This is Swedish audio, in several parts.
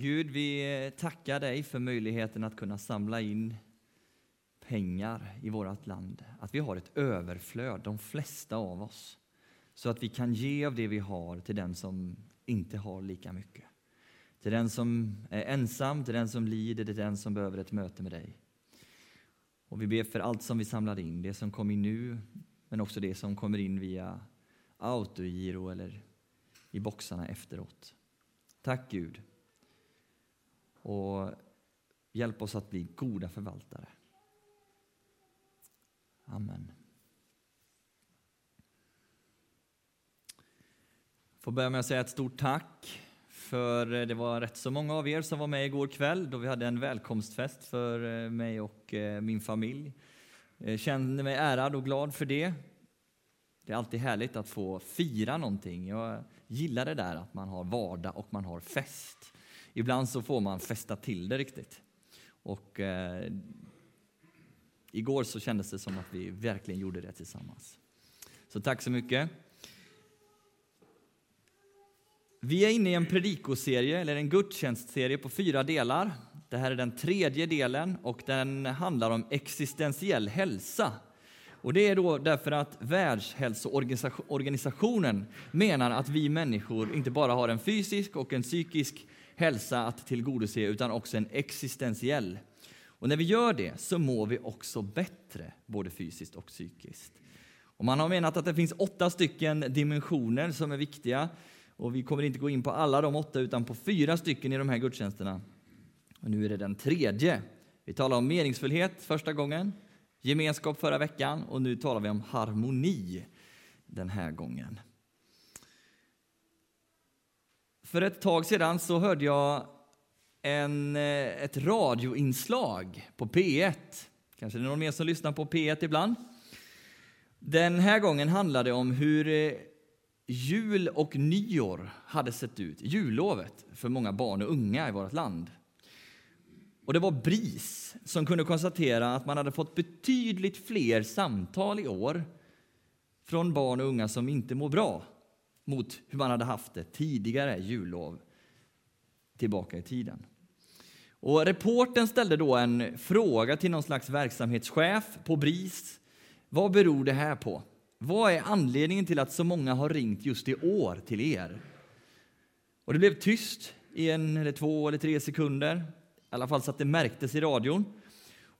Gud, vi eh, tackar dig för möjligheten att kunna samla in pengar i vårt land. Att vi har ett överflöd, de flesta av oss. Så att vi kan ge av det vi har till den som inte har lika mycket. Till den som är ensam, till den som lider, till den som behöver ett möte med dig. Och vi ber för allt som vi samlar in, det som kommer in nu, men också det som kommer in via autogiro eller i boxarna efteråt. Tack Gud. Och hjälp oss att bli goda förvaltare. Amen. Jag får börja med att säga ett stort tack för det var rätt så många av er som var med igår kväll då vi hade en välkomstfest för eh, mig och eh, min familj. Jag känner mig ärad och glad för det. Det är alltid härligt att få fira någonting. Jag gillar det där att man har vardag och man har fest. Ibland så får man fästa till det riktigt. Och eh, igår så kändes det som att vi verkligen gjorde det tillsammans. Så tack så mycket. Vi är inne i en predikoserie, eller en gudstjänstserie på fyra delar. Det här är den tredje delen och den handlar om existentiell hälsa. Och det är då därför att Världshälsoorganisationen menar att vi människor inte bara har en fysisk och en psykisk hälsa att tillgodose utan också en existentiell. Och när vi gör det så mår vi också bättre, både fysiskt och psykiskt. Och man har menat att det finns åtta stycken dimensioner som är viktiga. Och vi kommer inte gå in på alla de åtta, utan på fyra stycken i de här gudstjänsterna. Och nu är det den tredje. Vi talar om meningsfullhet första gången, gemenskap förra veckan och nu talar vi om harmoni den här gången. För ett tag sedan så hörde jag en, eh, ett radioinslag på P1. Kanske det är någon mer som lyssnar på P1 ibland. Den här gången handlade det om hur eh, jul och nyår hade sett ut, jullovet, för många barn och unga i vårt land. Och det var BRIS som kunde konstatera att man hade fått betydligt fler samtal i år från barn och unga som inte mår bra mot hur man hade haft det tidigare jullov tillbaka i tiden. Och reporten ställde då en fråga till någon slags verksamhetschef på BRIS. Vad beror det här på? Vad är anledningen till att så många har ringt just i år till er? Och det blev tyst i en eller två eller tre sekunder, i alla fall så att det märktes i radion.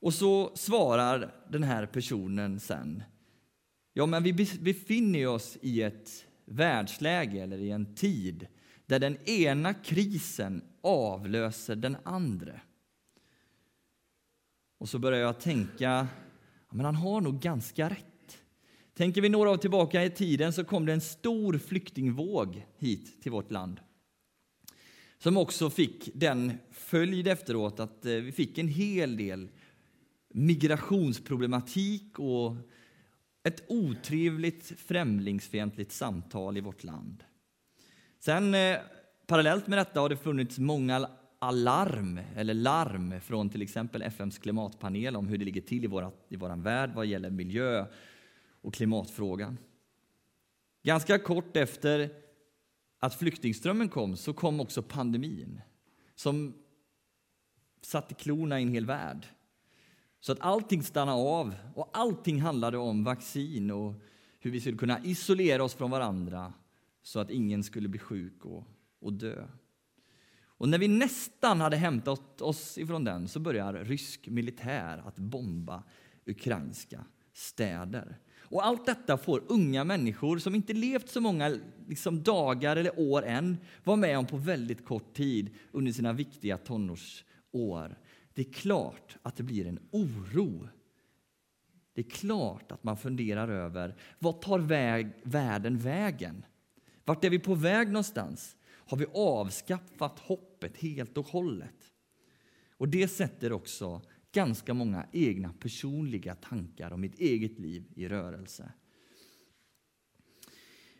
Och så svarar den här personen sen. Ja, men vi befinner oss i ett världsläge eller i en tid där den ena krisen avlöser den andra. Och så börjar jag tänka, men han har nog ganska rätt. Tänker vi några år tillbaka i tiden så kom det en stor flyktingvåg hit till vårt land. Som också fick den följd efteråt att eh, vi fick en hel del migrationsproblematik och ett otrevligt främlingsfientligt samtal i vårt land. Sen eh, parallellt med detta har det funnits många alarm eller larm från till exempel FNs klimatpanel om hur det ligger till i, våra, i vår värld vad gäller miljö och klimatfrågan. Ganska kort efter att flyktingströmmen kom så kom också pandemin som satte klorna i en hel värld. Så att allting stannade av och allting handlade om vaccin och hur vi skulle kunna isolera oss från varandra så att ingen skulle bli sjuk och, och dö. Och när vi nästan hade hämtat oss ifrån den så börjar rysk militär att bomba ukrainska städer. Och allt detta får unga människor som inte levt så många liksom, dagar eller år än vara med om på väldigt kort tid under sina viktiga tonårsår. Det är klart att det blir en oro. Det är klart att man funderar över vad tar väg, världen vägen? Vart är vi på väg någonstans? Har vi avskaffat hoppet helt och hållet? Och det sätter också ganska många egna personliga tankar om mitt eget liv i rörelse.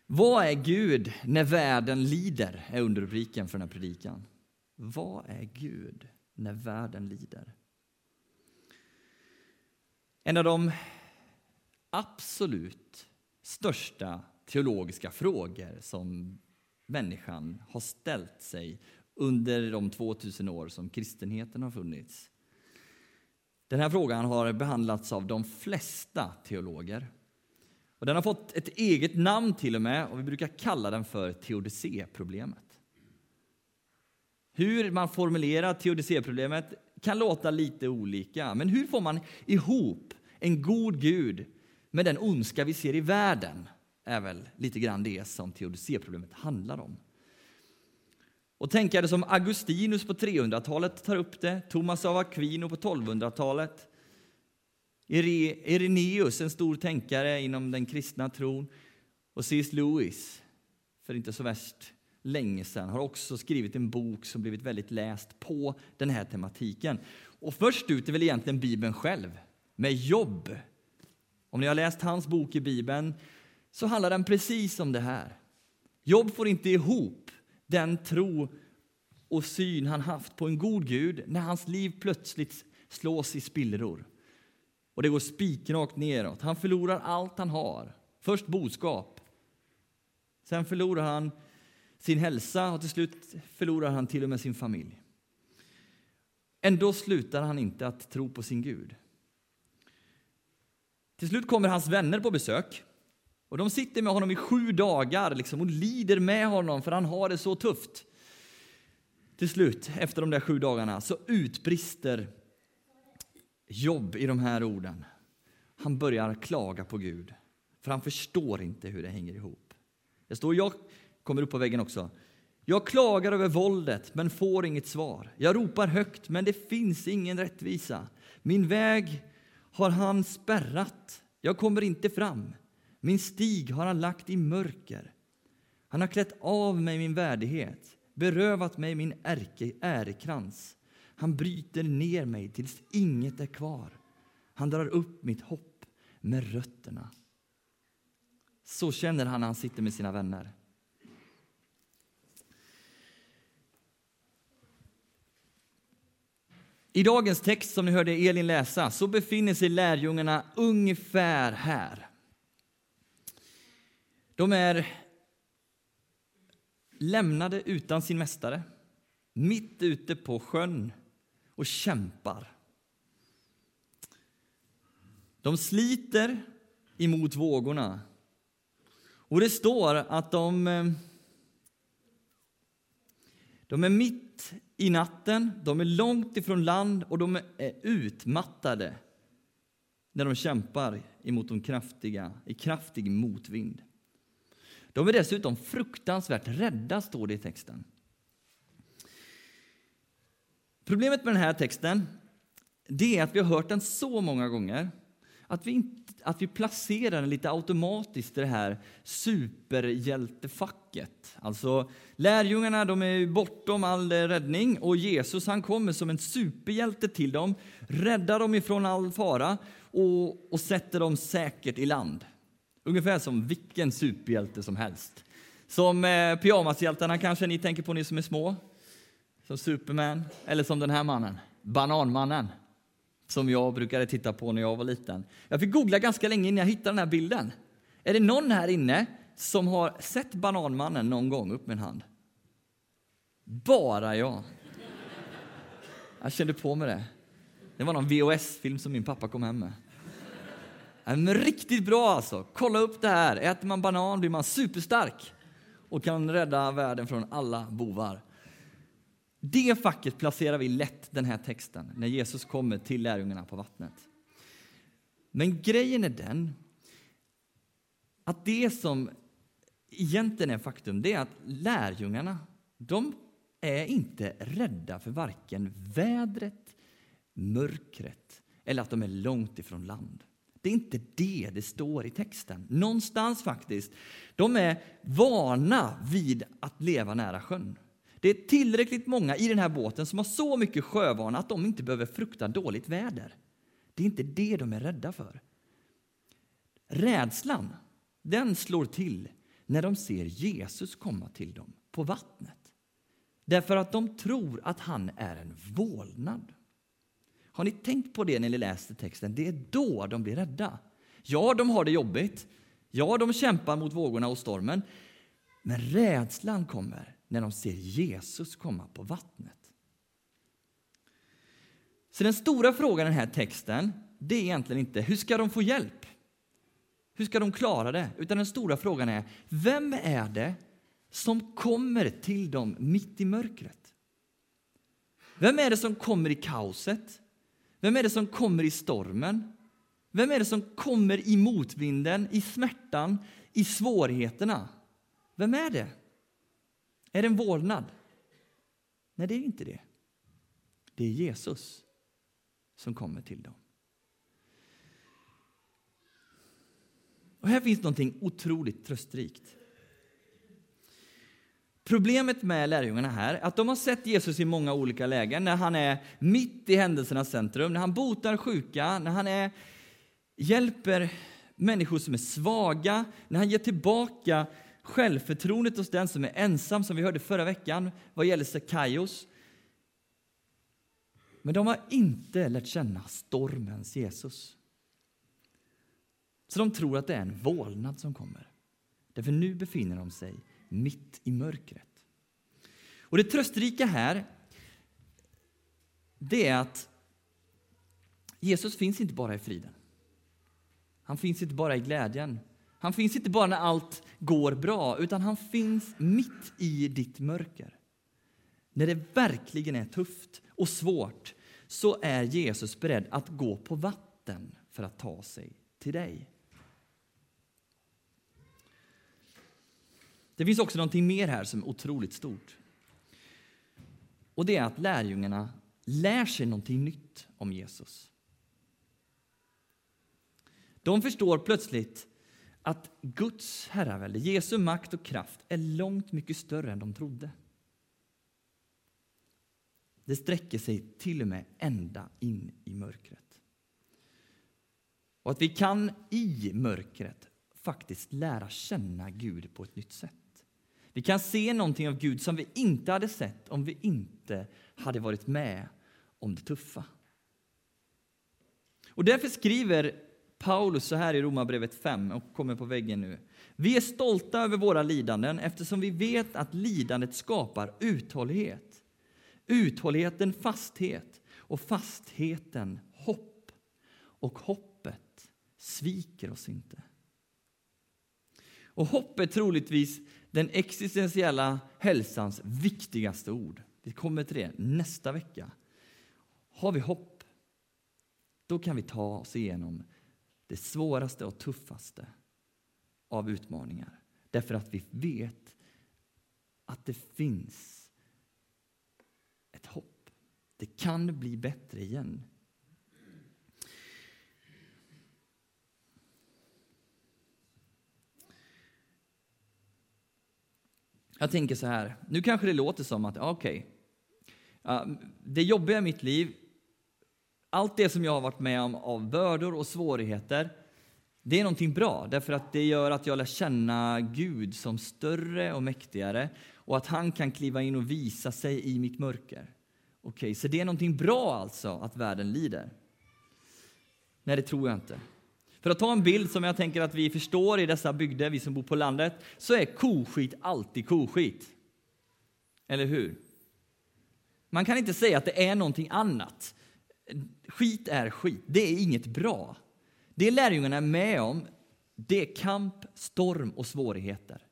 Vad är Gud när världen lider? är underrubriken för den här predikan. Vad är Gud när världen lider? En av de absolut största teologiska frågor som människan har ställt sig under de 2000 år som kristenheten har funnits. Den här frågan har behandlats av de flesta teologer. Och den har fått ett eget namn till och med och vi brukar kalla den för teodicéproblemet. Hur man formulerar teodicéproblemet kan låta lite olika, men hur får man ihop en god Gud med den ondska vi ser i världen? är väl lite grann det som teodicéproblemet handlar om. Och tänkare som Augustinus på 300-talet tar upp det, Thomas av Aquino på 1200-talet, Ireneus, en stor tänkare inom den kristna tron, och C.S. Lewis, för inte så värst länge sedan, har också skrivit en bok som blivit väldigt läst på den här tematiken. Och först ut är väl egentligen Bibeln själv, med Jobb. Om ni har läst hans bok i Bibeln så handlar den precis om det här. Jobb får inte ihop den tro och syn han haft på en god Gud när hans liv plötsligt slås i spillror. Och det går spikrakt neråt. Han förlorar allt han har. Först boskap. Sen förlorar han sin hälsa och till slut förlorar han till och med sin familj. Ändå slutar han inte att tro på sin Gud. Till slut kommer hans vänner på besök och de sitter med honom i sju dagar liksom, och lider med honom för han har det så tufft. Till slut, efter de där sju dagarna, så utbrister Jobb i de här orden. Han börjar klaga på Gud, för han förstår inte hur det hänger ihop. Det står, jag kommer upp på väggen också. Jag klagar över våldet, men får inget svar. Jag ropar högt, men det finns ingen rättvisa. Min väg har han spärrat. Jag kommer inte fram. Min stig har han lagt i mörker. Han har klätt av mig min värdighet, berövat mig min ärke, ärekrans. Han bryter ner mig tills inget är kvar. Han drar upp mitt hopp med rötterna. Så känner han när han sitter med sina vänner. I dagens text som ni hörde Elin läsa så befinner sig lärjungarna ungefär här. De är lämnade utan sin mästare, mitt ute på sjön och kämpar. De sliter emot vågorna. Och det står att de, eh, de är mitt i natten, de är långt ifrån land och de är utmattade när de kämpar emot de kraftiga, i kraftig motvind. De är dessutom fruktansvärt rädda, står det i texten. Problemet med den här texten det är att vi har hört den så många gånger att vi, inte, att vi placerar den lite automatiskt i det här superhjältefacket. Alltså, lärjungarna de är bortom all räddning och Jesus han kommer som en superhjälte till dem, räddar dem ifrån all fara och, och sätter dem säkert i land. Ungefär som vilken superhjälte som helst. Som eh, pyjamashjältarna kanske ni tänker på, ni som är små. Som Superman, eller som den här mannen, Bananmannen. Som jag brukade titta på när jag var liten. Jag fick googla ganska länge innan jag hittade den här bilden. Är det någon här inne som har sett Bananmannen någon gång? Upp med en hand. Bara jag. Jag kände på mig det. Det var någon VHS-film som min pappa kom hem med. Men riktigt bra alltså. Kolla upp det här. Äter man banan blir man superstark och kan rädda världen från alla bovar. Det facket placerar vi lätt den här texten när Jesus kommer till lärjungarna på vattnet. Men grejen är den att det som egentligen är faktum, det är att lärjungarna, de är inte rädda för varken vädret, mörkret eller att de är långt ifrån land. Det är inte det det står i texten. Någonstans faktiskt. De är vana vid att leva nära sjön. Det är tillräckligt många i den här båten som har så mycket sjövana att de inte behöver frukta dåligt väder. Det är inte det de är rädda för. Rädslan, den slår till när de ser Jesus komma till dem på vattnet. Därför att de tror att han är en vålnad. Har ni tänkt på det när ni läser texten? Det är då de blir rädda. Ja, de har det jobbigt. Ja, de kämpar mot vågorna och stormen. Men rädslan kommer när de ser Jesus komma på vattnet. Så den stora frågan i den här texten, det är egentligen inte hur ska de få hjälp? Hur ska de klara det? Utan den stora frågan är, vem är det som kommer till dem mitt i mörkret? Vem är det som kommer i kaoset? Vem är det som kommer i stormen? Vem är det som kommer i motvinden, i smärtan, i svårigheterna? Vem är det? Är det en vålnad? Nej, det är inte det. Det är Jesus som kommer till dem. Och här finns någonting otroligt tröstrikt. Problemet med lärjungarna här är att de har sett Jesus i många olika lägen. När han är mitt i händelsernas centrum, när han botar sjuka, när han är, hjälper människor som är svaga, när han ger tillbaka självförtroendet hos den som är ensam, som vi hörde förra veckan vad gäller Sekaios. Men de har inte lärt känna stormens Jesus. Så de tror att det är en vålnad som kommer. Därför nu befinner de sig mitt i mörkret. Och det tröstrika här, det är att Jesus finns inte bara i friden. Han finns inte bara i glädjen. Han finns inte bara när allt går bra, utan han finns mitt i ditt mörker. När det verkligen är tufft och svårt så är Jesus beredd att gå på vatten för att ta sig till dig. Det finns också någonting mer här som är otroligt stort. Och det är att lärjungarna lär sig någonting nytt om Jesus. De förstår plötsligt att Guds herravälde, Jesu makt och kraft är långt mycket större än de trodde. Det sträcker sig till och med ända in i mörkret. Och att vi kan i mörkret faktiskt lära känna Gud på ett nytt sätt. Vi kan se någonting av Gud som vi inte hade sett om vi inte hade varit med om det tuffa. Och därför skriver Paulus så här i Romarbrevet 5 och kommer på väggen nu. Vi är stolta över våra lidanden eftersom vi vet att lidandet skapar uthållighet. Uthålligheten fasthet och fastheten hopp. Och hoppet sviker oss inte. Och hopp är troligtvis den existentiella hälsans viktigaste ord. Vi kommer till det nästa vecka. Har vi hopp, då kan vi ta oss igenom det svåraste och tuffaste av utmaningar. Därför att vi vet att det finns ett hopp. Det kan bli bättre igen. Jag tänker så här, nu kanske det låter som att, okej, okay, det jobbiga i mitt liv, allt det som jag har varit med om av bördor och svårigheter, det är någonting bra, därför att det gör att jag lär känna Gud som större och mäktigare och att han kan kliva in och visa sig i mitt mörker. Okej, okay, så det är någonting bra alltså att världen lider? Nej, det tror jag inte. För att ta en bild som jag tänker att vi förstår i dessa bygder, vi som bor på landet, så är koskit alltid koskit. Eller hur? Man kan inte säga att det är någonting annat. Skit är skit, det är inget bra. Det lärjungarna är med om, det är kamp, storm och svårigheter.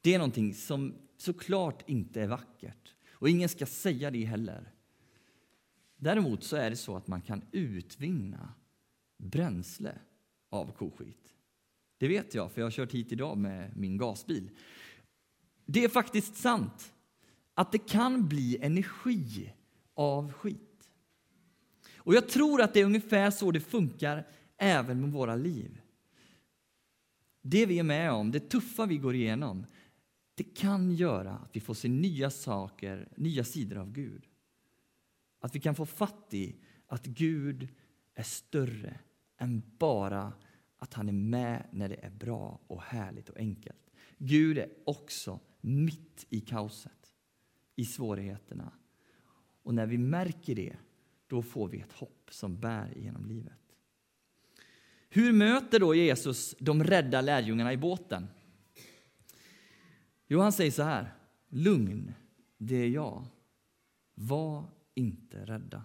Det är någonting som såklart inte är vackert. Och ingen ska säga det heller. Däremot så är det så att man kan utvinna bränsle av koskit. Det vet jag, för jag har kört hit idag med min gasbil. Det är faktiskt sant att det kan bli energi av skit. Och jag tror att det är ungefär så det funkar även med våra liv. Det vi är med om, det tuffa vi går igenom, det kan göra att vi får se nya saker, nya sidor av Gud. Att vi kan få fatt i att Gud är större än bara att han är med när det är bra och härligt och enkelt. Gud är också mitt i kaoset, i svårigheterna. Och när vi märker det, då får vi ett hopp som bär genom livet. Hur möter då Jesus de rädda lärjungarna i båten? Jo, han säger så här. lugn, det är jag. Var inte rädda.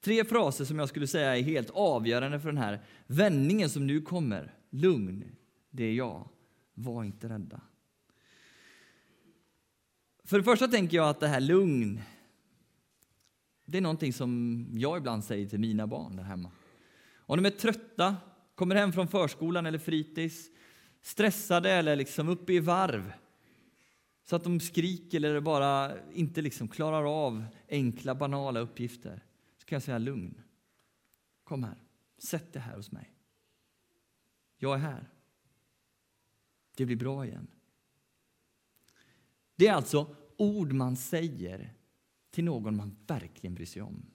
Tre fraser som jag skulle säga är helt avgörande för den här vändningen som nu kommer. Lugn, det är jag. Var inte rädda. För det första tänker jag att det här lugn, det är någonting som jag ibland säger till mina barn där hemma. Om de är trötta, kommer hem från förskolan eller fritids, stressade eller liksom uppe i varv, så att de skriker eller bara inte liksom klarar av enkla, banala uppgifter, så kan jag säga lugn. Kom här, sätt dig här hos mig. Jag är här. Det blir bra igen. Det är alltså ord man säger till någon man verkligen bryr sig om.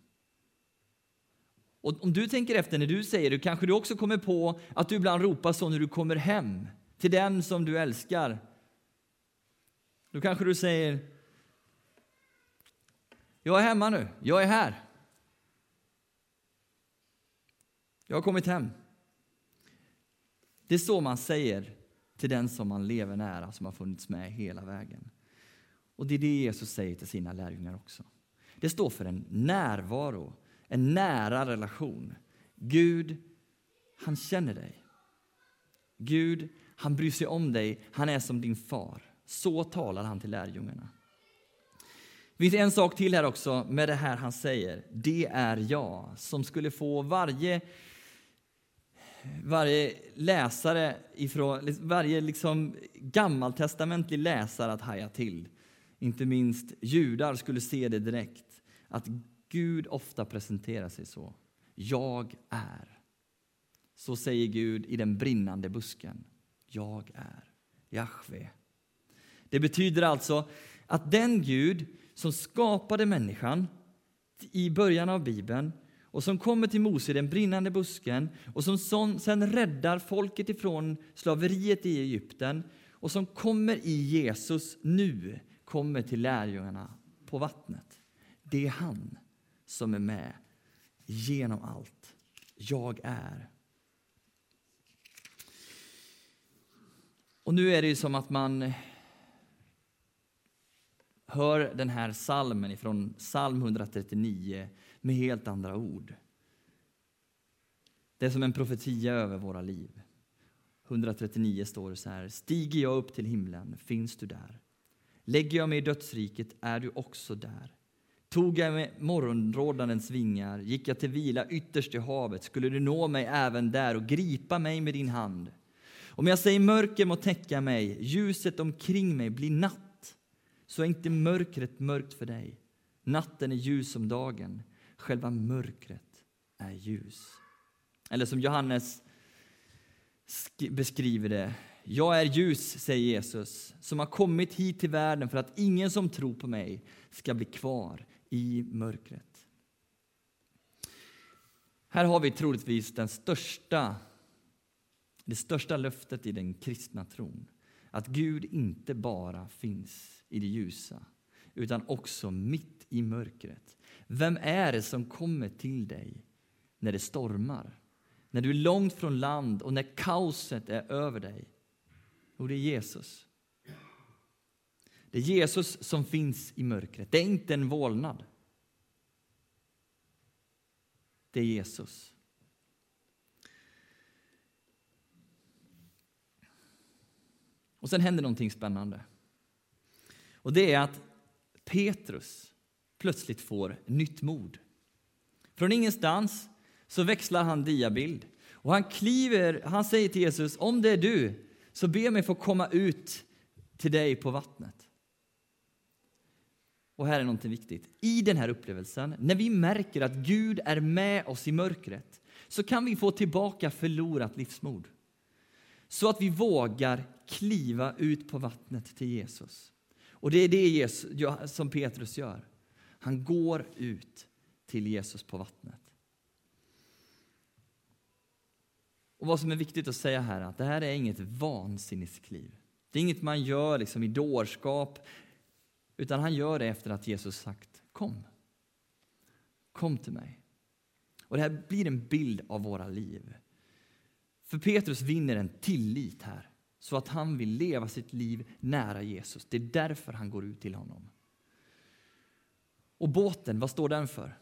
Och om du tänker efter när du säger det, kanske du också kommer på att du ibland ropar så när du kommer hem till den som du älskar. Då kanske du säger Jag är hemma nu, jag är här. Jag har kommit hem. Det är så man säger till den som man lever nära, som har funnits med hela vägen. Och det är det Jesus säger till sina lärjungar också. Det står för en närvaro, en nära relation. Gud, han känner dig. Gud, han bryr sig om dig. Han är som din far. Så talar han till lärjungarna. Det finns en sak till här också med det här han säger. Det är jag som skulle få varje varje läsare, ifrån, varje liksom gammaltestamentlig läsare att haja till. Inte minst judar skulle se det direkt, att Gud ofta presenterar sig så. Jag är. Så säger Gud i den brinnande busken. Jag är Jahve. Det betyder alltså att den Gud som skapade människan i början av Bibeln och som kommer till Mose i den brinnande busken och som sen räddar folket ifrån slaveriet i Egypten och som kommer i Jesus nu, kommer till lärjungarna på vattnet. Det är han som är med genom allt. Jag är. Och nu är det ju som att man hör den här salmen från psalm 139 med helt andra ord. Det är som en profetia över våra liv. 139 står det så här. Stiger jag upp till himlen, finns du där? Lägger jag mig i dödsriket, är du också där. Tog jag med morgonrådandens vingar, gick jag till vila ytterst i havet, skulle du nå mig även där och gripa mig med din hand. Om jag säger mörker må täcka mig, ljuset omkring mig blir natt, så är inte mörkret mörkt för dig. Natten är ljus som dagen, själva mörkret är ljus. Eller som Johannes beskriver det. Jag är ljus, säger Jesus, som har kommit hit till världen för att ingen som tror på mig ska bli kvar i mörkret. Här har vi troligtvis den största, det största löftet i den kristna tron. Att Gud inte bara finns i det ljusa, utan också mitt i mörkret. Vem är det som kommer till dig när det stormar? När du är långt från land och när kaoset är över dig? Jo, det är Jesus. Det är Jesus som finns i mörkret. Det är inte en vålnad. Det är Jesus. Och sen händer någonting spännande. Och det är att Petrus plötsligt får nytt mod. Från ingenstans så växlar han diabild och han kliver, han säger till Jesus, om det är du, så be mig få komma ut till dig på vattnet. Och här är något viktigt. I den här upplevelsen, när vi märker att Gud är med oss i mörkret, så kan vi få tillbaka förlorat livsmod. Så att vi vågar kliva ut på vattnet till Jesus. Och det är det Jesus, som Petrus gör. Han går ut till Jesus på vattnet. Och Vad som är viktigt att säga här är att det här är inget vansinneskliv. Det är inget man gör liksom i dårskap, utan han gör det efter att Jesus sagt kom. Kom till mig. Och Det här blir en bild av våra liv. För Petrus vinner en tillit här så att han vill leva sitt liv nära Jesus. Det är därför han går ut till honom. Och båten, vad står den för?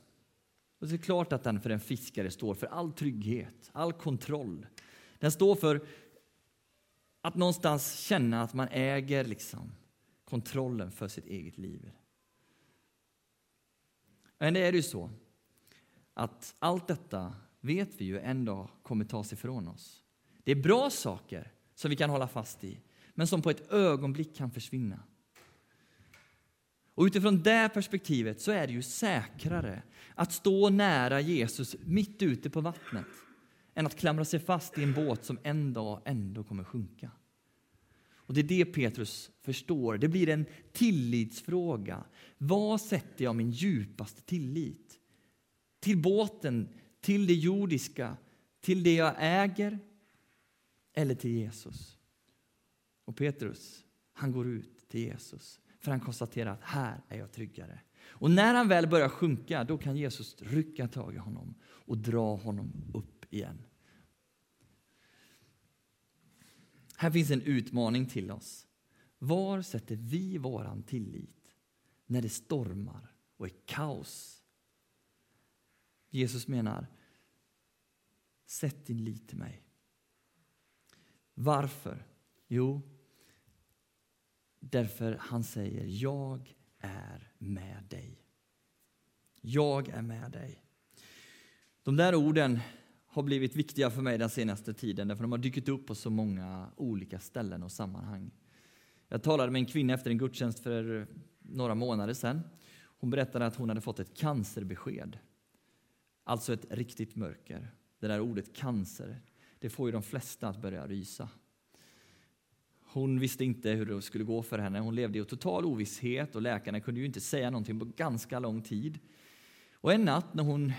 Och det är klart att den för en fiskare står för all trygghet, all kontroll. Den står för att någonstans känna att man äger liksom kontrollen för sitt eget liv. Men det är ju så att allt detta vet vi ju en dag kommer tas ifrån oss. Det är bra saker som vi kan hålla fast i, men som på ett ögonblick kan försvinna. Och utifrån det perspektivet så är det ju säkrare att stå nära Jesus mitt ute på vattnet än att klamra sig fast i en båt som en dag ändå kommer sjunka. Och Det är det Petrus förstår. Det blir en tillitsfråga. Vad sätter jag min djupaste tillit? Till båten, till det jordiska, till det jag äger eller till Jesus? Och Petrus, han går ut till Jesus för han konstaterar att här är jag tryggare. Och när han väl börjar sjunka, då kan Jesus rycka tag i honom och dra honom upp igen. Här finns en utmaning till oss. Var sätter vi våran tillit när det stormar och är kaos? Jesus menar, sätt din lit till mig. Varför? Jo, därför han säger, jag är med dig. Jag är med dig. De där orden har blivit viktiga för mig den senaste tiden därför de har dykt upp på så många olika ställen och sammanhang. Jag talade med en kvinna efter en gudstjänst för några månader sedan. Hon berättade att hon hade fått ett cancerbesked. Alltså ett riktigt mörker. Det där ordet cancer, det får ju de flesta att börja rysa. Hon visste inte hur det skulle gå för henne. Hon levde i total ovisshet och läkarna kunde ju inte säga någonting på ganska lång tid. Och en natt när hon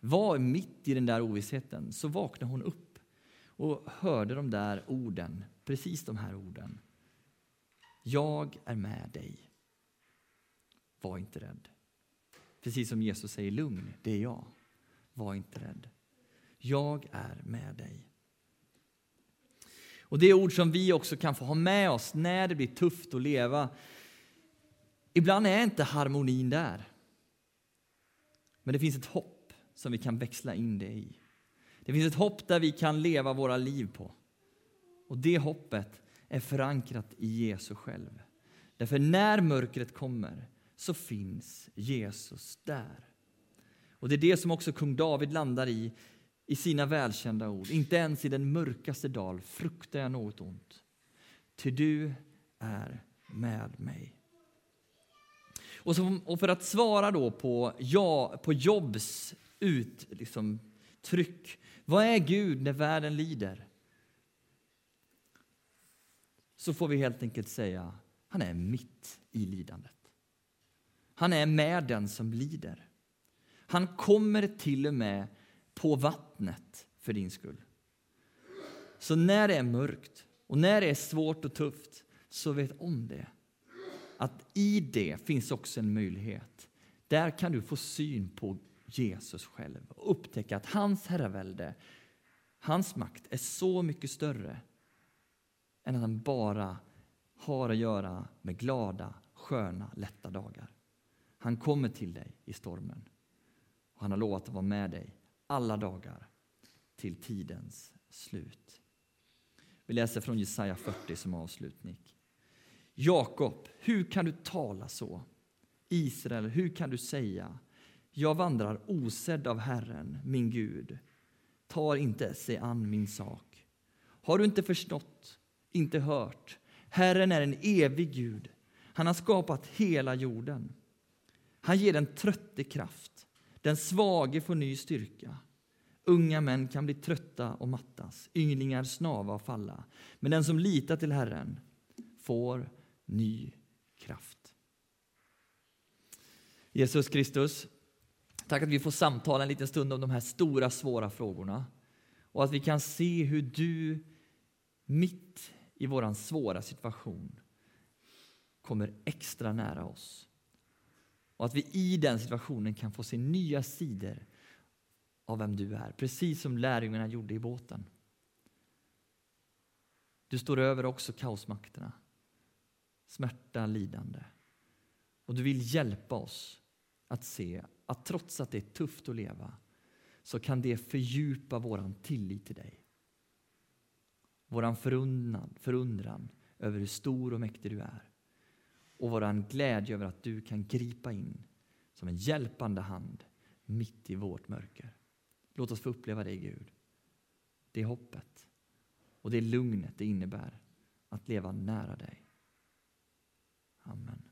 var mitt i den där ovissheten så vaknade hon upp och hörde de där orden, precis de här orden. Jag är med dig. Var inte rädd. Precis som Jesus säger lugn, det är jag. Var inte rädd. Jag är med dig. Och Det är ord som vi också kan få ha med oss när det blir tufft att leva. Ibland är inte harmonin där. Men det finns ett hopp som vi kan växla in det i. Det finns ett hopp där vi kan leva våra liv på. Och det hoppet är förankrat i Jesus själv. Därför när mörkret kommer så finns Jesus där. Och det är det som också kung David landar i i sina välkända ord. Inte ens i den mörkaste dal fruktar jag något ont. Ty du är med mig. Och, så, och för att svara då på, ja, på Jobs ut, liksom, tryck. Vad är Gud när världen lider? Så får vi helt enkelt säga, han är mitt i lidandet. Han är med den som lider. Han kommer till och med på vattnet för din skull. Så när det är mörkt och när det är svårt och tufft, så vet om det. Att i det finns också en möjlighet. Där kan du få syn på Jesus själv och upptäcka att hans herravälde, hans makt är så mycket större än att han bara har att göra med glada, sköna, lätta dagar. Han kommer till dig i stormen och han har lovat att vara med dig alla dagar till tidens slut. Vi läser från Jesaja 40 som avslutning. Jakob, hur kan du tala så? Israel, hur kan du säga jag vandrar osedd av Herren, min Gud, tar inte sig an min sak. Har du inte förstått, inte hört? Herren är en evig Gud. Han har skapat hela jorden. Han ger den trötte kraft, den svage får ny styrka. Unga män kan bli trötta och mattas, ynglingar snava och falla. Men den som litar till Herren får ny kraft. Jesus Kristus, Tack att vi får samtala en liten stund om de här stora, svåra frågorna. Och att vi kan se hur du mitt i vår svåra situation kommer extra nära oss. Och att vi i den situationen kan få se nya sidor av vem du är, precis som lärjungarna gjorde i båten. Du står över också kaosmakterna, smärta, lidande. Och du vill hjälpa oss att se att trots att det är tufft att leva så kan det fördjupa vår tillit till dig. Vår förundran, förundran över hur stor och mäktig du är och vår glädje över att du kan gripa in som en hjälpande hand mitt i vårt mörker. Låt oss få uppleva det, Gud. Det är hoppet och det är lugnet det innebär att leva nära dig. Amen.